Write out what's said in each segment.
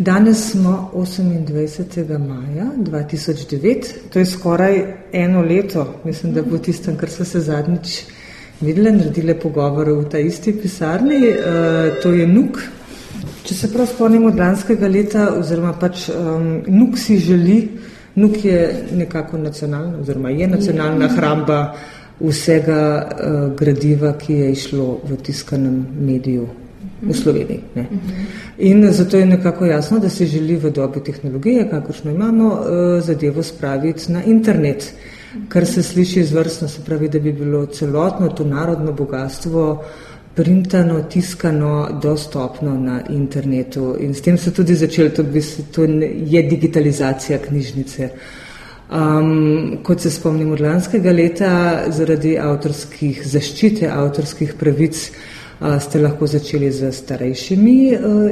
Danes smo 28. maja 2009, to je skoraj eno leto, mislim, da bo tistem, kar so se zadnjič videli, naredili pogovore v ta isti pisarni. E, to je NUK. Če se prav spomnimo od lanskega leta, oziroma pač um, NUK si želi, NUK je nekako nacionalna, oziroma je nacionalna hramba vsega uh, gradiva, ki je išlo v tiskanem mediju v Sloveniji. Ne. In zato je nekako jasno, da se želi v dobi tehnologije, kakršno imamo, eh, zadevo spraviti na internet, kar se sliši izvrstno, se pravi, da bi bilo celotno to narodno bogatstvo printano, tiskano, dostopno na internetu. In s tem se tudi začelo, to, to je digitalizacija knjižnice. Um, kot se spomnim od lanskega leta, zaradi avtorskih zaščite, avtorskih pravic, ste lahko začeli z starejšimi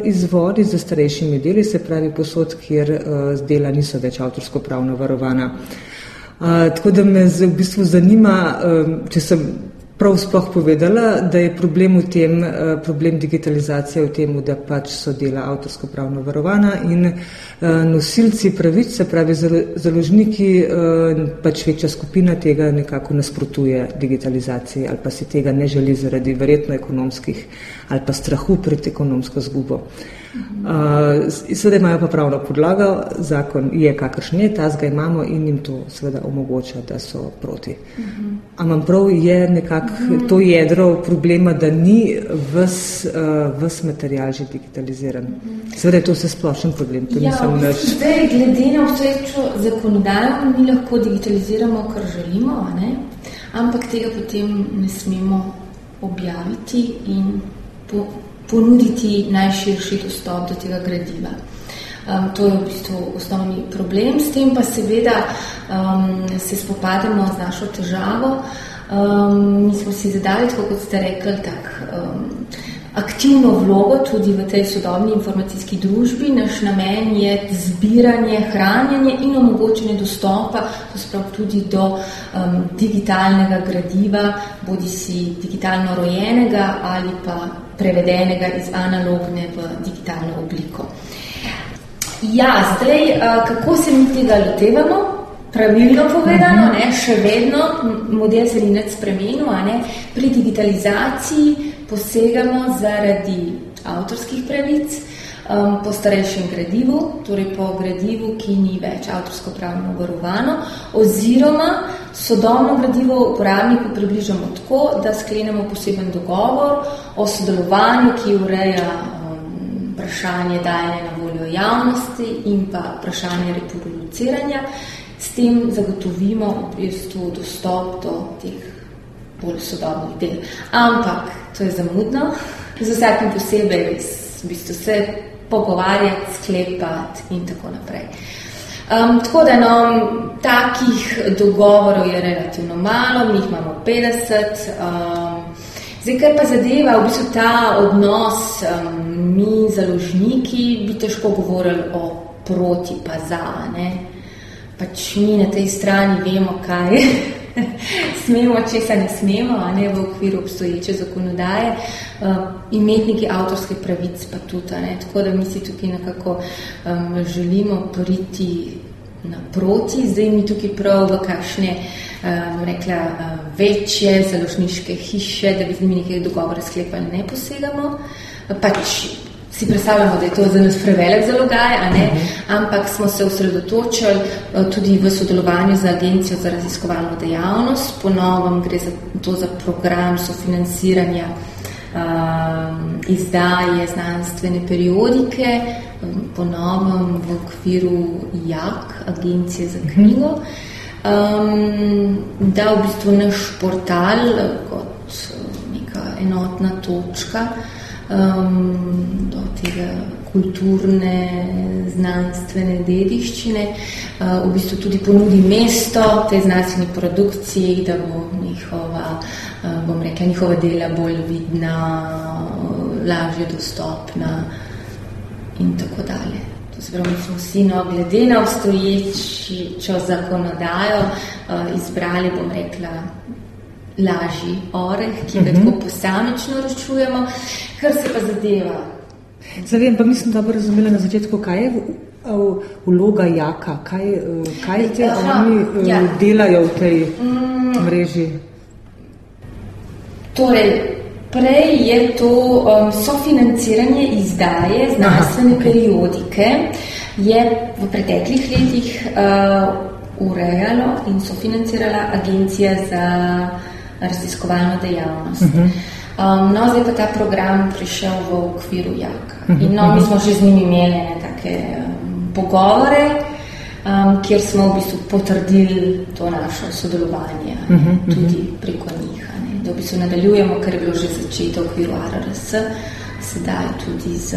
izvodi, z starejšimi deli, se pravi posod, kjer dela niso več avtorsko pravno varovana. Tako da me v bistvu zanima, če sem prav sploh povedala, da je problem v tem, eh, problem digitalizacije v tem, da pač so dela avtorsko pravno varovana in eh, nosilci pravic, se pravi založniki, eh, pač večja skupina tega nekako nasprotuje digitalizaciji ali pa si tega ne želi zaradi verjetno ekonomskih ali pa strahu pred ekonomsko zgubo. Uh, seveda imajo pa pravno podlago, zakon je kakršen je, ta zga imamo in jim to seveda omogoča, da so proti. Ampak prav je nekako to jedro problema, da ni ves, uh, ves material že digitaliziran. Seveda je to vse splošen problem, to ja, nisem naš. Zdaj, glede na obstoječo zakonodajo, mi lahko digitaliziramo, kar želimo, ne? ampak tega potem ne smemo objaviti in po, ponuditi najširši dostop do tega gradiva. Um, to je v bistvu osnovni problem, s tem pa seveda um, se spopademo z našo težavo. Um, mi smo si zadali, tako kot ste rekli, tak, um, aktivno vlogo tudi v tej sodobni informacijski družbi. Naš namen je zbiranje, hranjenje in omogočanje dostopa tudi do um, digitalnega gradiva, bodi si digitalno rojenega ali pa prevedenega iz analogne v digitalno obliko. Ja, zdaj, kako se mi tega lotevamo? Pravilno povedano, mhm. ne, še vedno model se ni več spremenil. Pri digitalizaciji posegamo zaradi avtorskih pravic, um, po starejšem gradivu, torej po gradivu, ki ni več avtorsko pravno varovano, oziroma sodobno gradivo uporabniku približamo tako, da sklenemo poseben dogovor o sodelovanju, ki ureja um, vprašanje dajanja na voljo javnosti in pa vprašanje reproduciranja. S tem zagotovimo v bistvu dostop do teh bolj sodobnih del. Ampak to je zamudno, z vsakim posebej v bistvu se pogovarjati, sklepati in tako naprej. Um, tako da no, takih dogovorov je relativno malo, mi jih imamo 50. Um, zdaj, kar pa zadeva v bistvu ta odnos, um, mi založniki bi težko govorili o proti pa za. Ne? Pač mi na tej strani vemo, kaj smemo, če se ne smemo, a ne v okviru obstoječe zakonodaje, uh, imetniki avtorskih pravic pa tudi. Tako da mi si tukaj nekako um, želimo priti naproti, zdaj mi tukaj prav v kakšne um, rekla, uh, večje založniške hiše, da bi z njimi nekaj dogovore sklepali, ne posegamo. Pač si predstavljamo, da je to za nas prevelik zalogaj, ampak smo se osredotočili eh, tudi v sodelovanju z Agencijo za raziskovalno dejavnost. Ponovno gre za to za program sofinanciranja um, izdaje znanstvene periodike, um, ponovno v okviru JAK, Agencije za knjigo, um, da v bistvu naš portal kot neka enotna točka um, do tega kulturne, znanstvene dediščine, uh, v bistvu tudi ponudi mesto tej znanstveni produkciji, da bo njihova, uh, bom rekla, njihova dela bolj vidna, lažje dostopna in tako dalje. Zbrali smo vsi, no, glede na obstoječo zakonodajo, uh, izbrali, bom rekla, lažji oreh, ki ga uh -huh. tako posamično ročujemo, kar se pa zadeva Zavem, pa nisem dobro razumela na začetku, kaj je vloga jaka, kaj, kaj te Aha, oni ja. delajo v tej mm. mreži. Torej, prej je to um, sofinanciranje izdaje znanstvene Aha, okay. periodike, je v preteklih letih uh, urejalo in sofinancirala agencija za raziskovalno dejavnost. Uh mhm. -huh. Um, no, zdaj pa ta program prišel v okviru JAK. Mhm, in no, mi mhm. smo že z njimi imeli ne, take um, pogovore, um, kjer smo v bistvu potrdili to naše sodelovanje uh -huh, tudi preko njih. Ne, da v bistvu nadaljujemo, kar je bilo že začeto v okviru RRS sedaj tudi z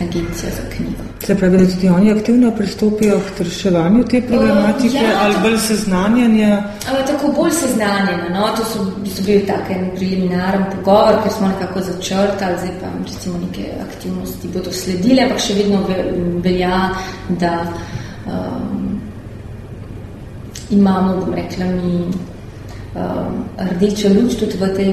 agencijo za knjigo. Se pravi, da tudi oni aktivno pristopijo k reševanju te problematike uh, ja, ali bolj seznanjanja? Tako bolj seznanjena. No? To so, so bili tako en preliminaren pogovor, ker smo nekako začrtali, zdaj pa recimo neke aktivnosti bodo sledile, ampak še vedno velja, da um, imamo, bom rekla, mi um, rdeča luč tudi v tej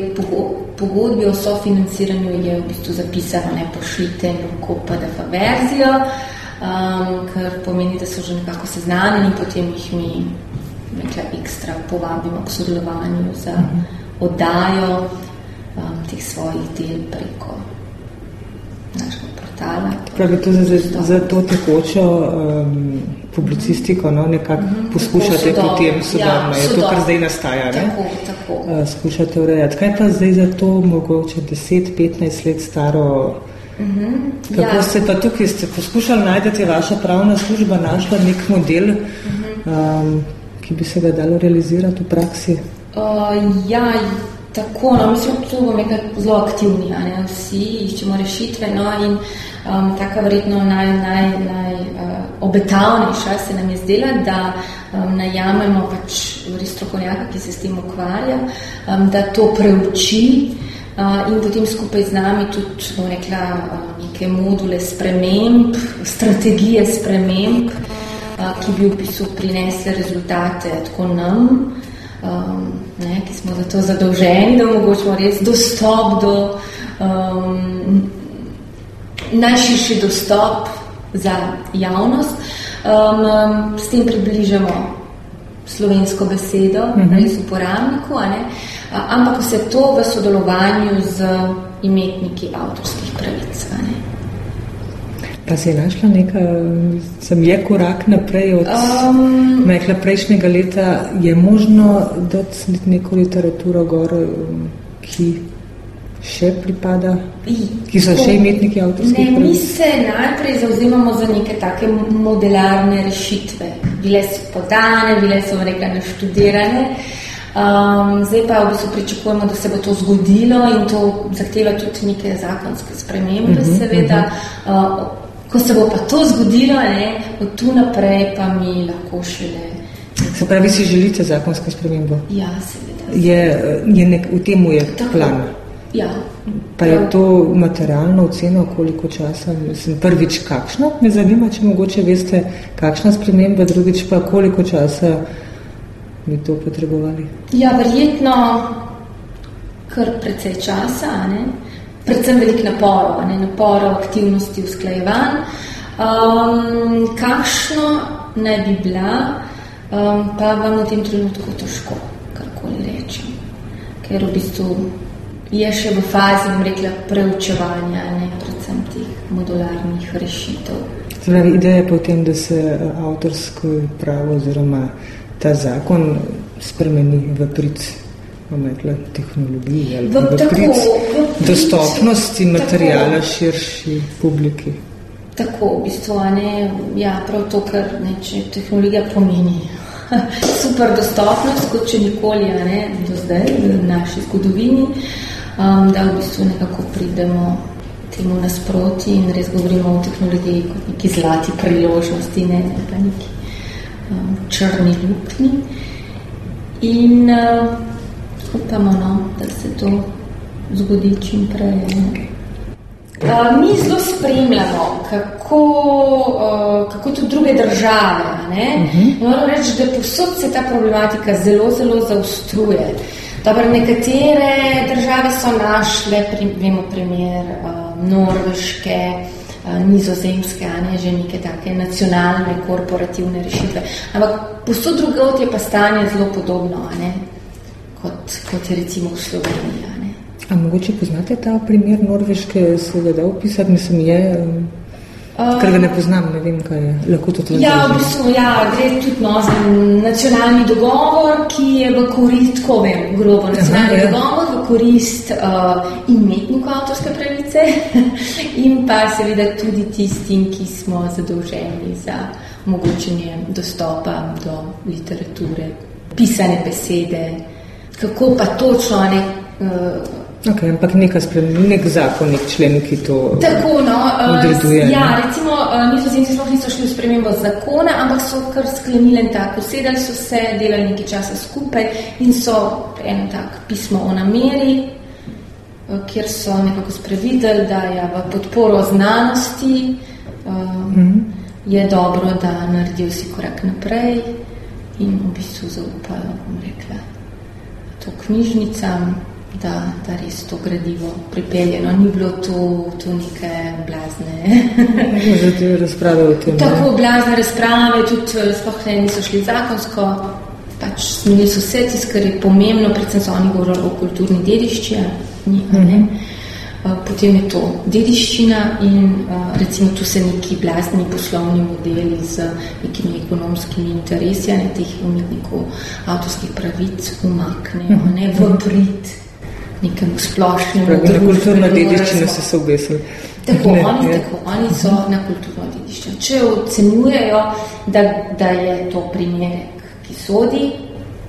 pogodbi o sofinanciranju je v bistvu zapisano, ne pošljite lahko PDF verzijo, um, kar pomeni, da so že nekako seznanjeni potem jih mi nekaj ekstra povabimo k sodelovanju za oddajo um, teh svojih del preko našega portala. Pravi, to za, za to tekočo um, publicistiko, no, nekako mm -hmm, poskušate potem sodobno, ja, je to, kar zdaj nastaja, ne? Tako, tako. Uh, skušate urejati. Kaj pa zdaj za to mogoče 10-15 let staro Mm -hmm, Kako ja. ste pa tukaj, ste poskušali najti, je vaša pravna služba našla nek model, mm -hmm. um, ki bi se ga dalo realizirati v praksi? Uh, ja, tako, no, mislim, da smo zelo aktivni, ne, vsi iščemo rešitve. No, in um, tako verjetno najobetavnejša naj, naj, uh, se nam je zdela, da um, najamemo pač res strokovnjaka, ki se s tem ukvarja, um, da to preuči. Uh, in potem skupaj z nami tudi rekla, uh, neke module sprememb, strategije sprememb, uh, ki bi v bistvu prinesle rezultate tako nam, um, ne, ki smo za to zadolženi, da omogočimo res dostop do um, najširši dostop za javnost. Um, s tem približamo slovensko besedo, uh mhm. -huh. res uporabniku, ampak vse to v sodelovanju z imetniki avtorskih pravic. Pa je našla neka, sem je korak naprej od um, mehla prejšnjega leta, je možno dati neko literaturo gor, ki še pripada, ki so še imetniki avtorskih pravic? Mi se najprej zauzemamo za neke take modelarne rešitve. Bile so podane, bile so rekla naštudirane. Um, zdaj pa v bistvu pričakujemo, da se bo to zgodilo in to zahteva tudi neke zakonske spremembe, uh mhm, -huh, seveda. Uh -huh. uh, Ko se bo pa to zgodilo, ne, od tu naprej pa mi lahko šele. Se pravi, si želite zakonsko spremembo? Ja, seveda. Je, je nek, v tem je Tako, plan? Ja. Pa je to materialno oceno, koliko časa? Mislim, prvič, kakšno? Me zanima, če mogoče veste, kakšna sprememba, drugič pa koliko časa bi to potrebovali? Ja, verjetno kar precej časa, ne? Predvsem velik naporov, ne naporov, aktivnosti, usklajevanj. Um, kakšno naj bi bila, um, pa vam v tem trenutku težko karkoli rečem, ker v bistvu je še v fazi, bom rekla, preučevanja, ne predvsem teh modularnih rešitev. Zdaj, ideja je potem, da se eh, avtorsko pravo oziroma ta zakon spremeni v prid rekla, tehnologiji ali v, tako, v dostopnosti materijala širši publiki. Tako, v bistvu, ne, ja, prav to, kar neče, tehnologija pomeni. Super dostopnost, kot če nikoli, ne, do zdaj, v naši zgodovini, um, da v bistvu nekako pridemo temu nasproti in res govorimo o tehnologiji kot neki zlati priložnosti, ne, ne pa neki um, črni lukni. In uh, upamo, no, da se to zgodi čim prej. Uh, mi zelo spremljamo, kako, uh, kako tudi druge države. Uh mhm. -huh. Moram reči, da posod se ta problematika zelo, zelo zaostruje. Dobro, nekatere države so našle, pri, vemo, primer uh, Norveške, nizozemske, a ne že neke take nacionalne, korporativne rešitve. Ampak posod drugot je pa stanje zelo podobno, a ne, kot, kot je recimo v Sloveniji, ne. A mogoče poznate ta primer Norveške, se ga da opisati, mislim, je... Uh, Ker ga ne poznam, ne vem, kaj je. Lahko to tudi Ja, v bistvu, ja, gre tudi no, za nacionalni dogovor, ki je v korist, ko vem, grobo nacionalni Aha, ja. dogovor, v korist uh, imetniku avtorske pravice in pa seveda tudi tistim, ki smo zadolženi za omogočenje dostopa do literature, pisane besede, kako pa točno ne. Uh, Okay, ampak neka sprememba, nek zakonnik, člen, ki to Tako, no, odreduje. Uh, ja, recimo, uh, nizozemci sploh niso šli v spremembo zakona, ampak so kar sklenili en tak, usedali so se, delali nekaj časa skupaj in so en tak pismo o nameri, uh, kjer so nekako sprevideli, da je v podporo znanosti uh, mm -hmm. je dobro, da naredijo si korak naprej in v bistvu zaupajo, bom rekla, to knjižnicam da, da res to gradivo pripeljeno. Ni bilo to, to neke blazne. Zato razprave o tem. Tako blazne razprave, tudi eh, sploh ne niso šli zakonsko. Pač smeli so vse tisto, kar je pomembno, predvsem so oni govorili o kulturni dediščini. Mm -hmm. Potem je to dediščina in eh, recimo tu se neki blazni poslovni modeli z nekimi ekonomskimi interesi, ne teh umetnikov avtorskih pravic umaknejo, ne v prid nekem splošnem okolju. Na kulturno dediščino so se obesili. Tako, ne, oni, tako, oni so na kulturno dediščino. Če ocenjujejo, da, da je to primerek, ki sodi,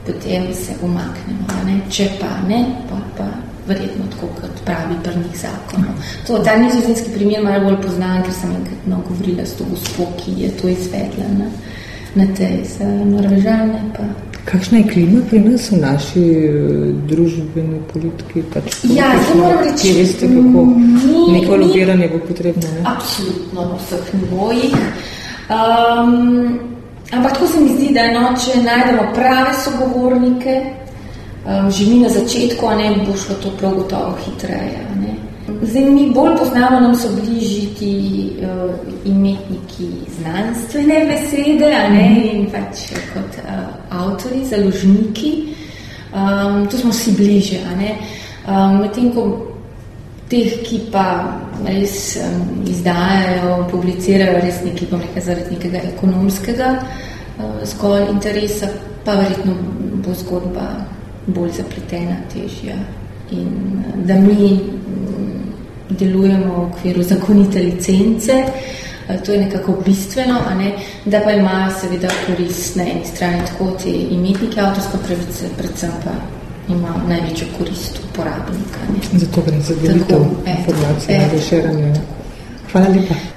potem se umaknemo. Ne? Če pa ne, pa, pa verjetno tako, kot pravi prvnih zakonov. To, ta nizozemski primer malo bolj poznan, ker sem enkrat no, govorila s to gospo, ki je to izvedla na, na tej za Norvežane. Pa. Kakšna je klima pri nas v naši uh, družbeni politiki? Pač ja, zelo moram reči, veste, kako ni, neko lobiranje bo potrebno. Ne? Absolutno, na vseh nivojih. Um, ampak tako se mi zdi, da no, če najdemo prave sogovornike, um, že mi na začetku, a ne bo šlo to prav gotovo hitreje. Zdaj, mi bolj poznamo, nam so bližji ti uh, imetniki znanstvene besede, ne in pač kot uh, avtori, založniki. Um, tu smo si bliže, a ne. Um, Medtem ko teh, ki pa res um, izdajajo, publicirajo res neki, bom rekel, zaradi nekega ekonomskega uh, zgolj interesa, pa verjetno bo zgodba bolj zapletena, težja. In da mi delujemo v okviru zakonite licence, eh, to je nekako bistveno, ne? da pa imajo seveda korist na eni strani tako te imetnike avtorske pravice, predvsem pa ima največjo korist uporabnika. Zato gre za delitev informacij in reširanje. Hvala lepa.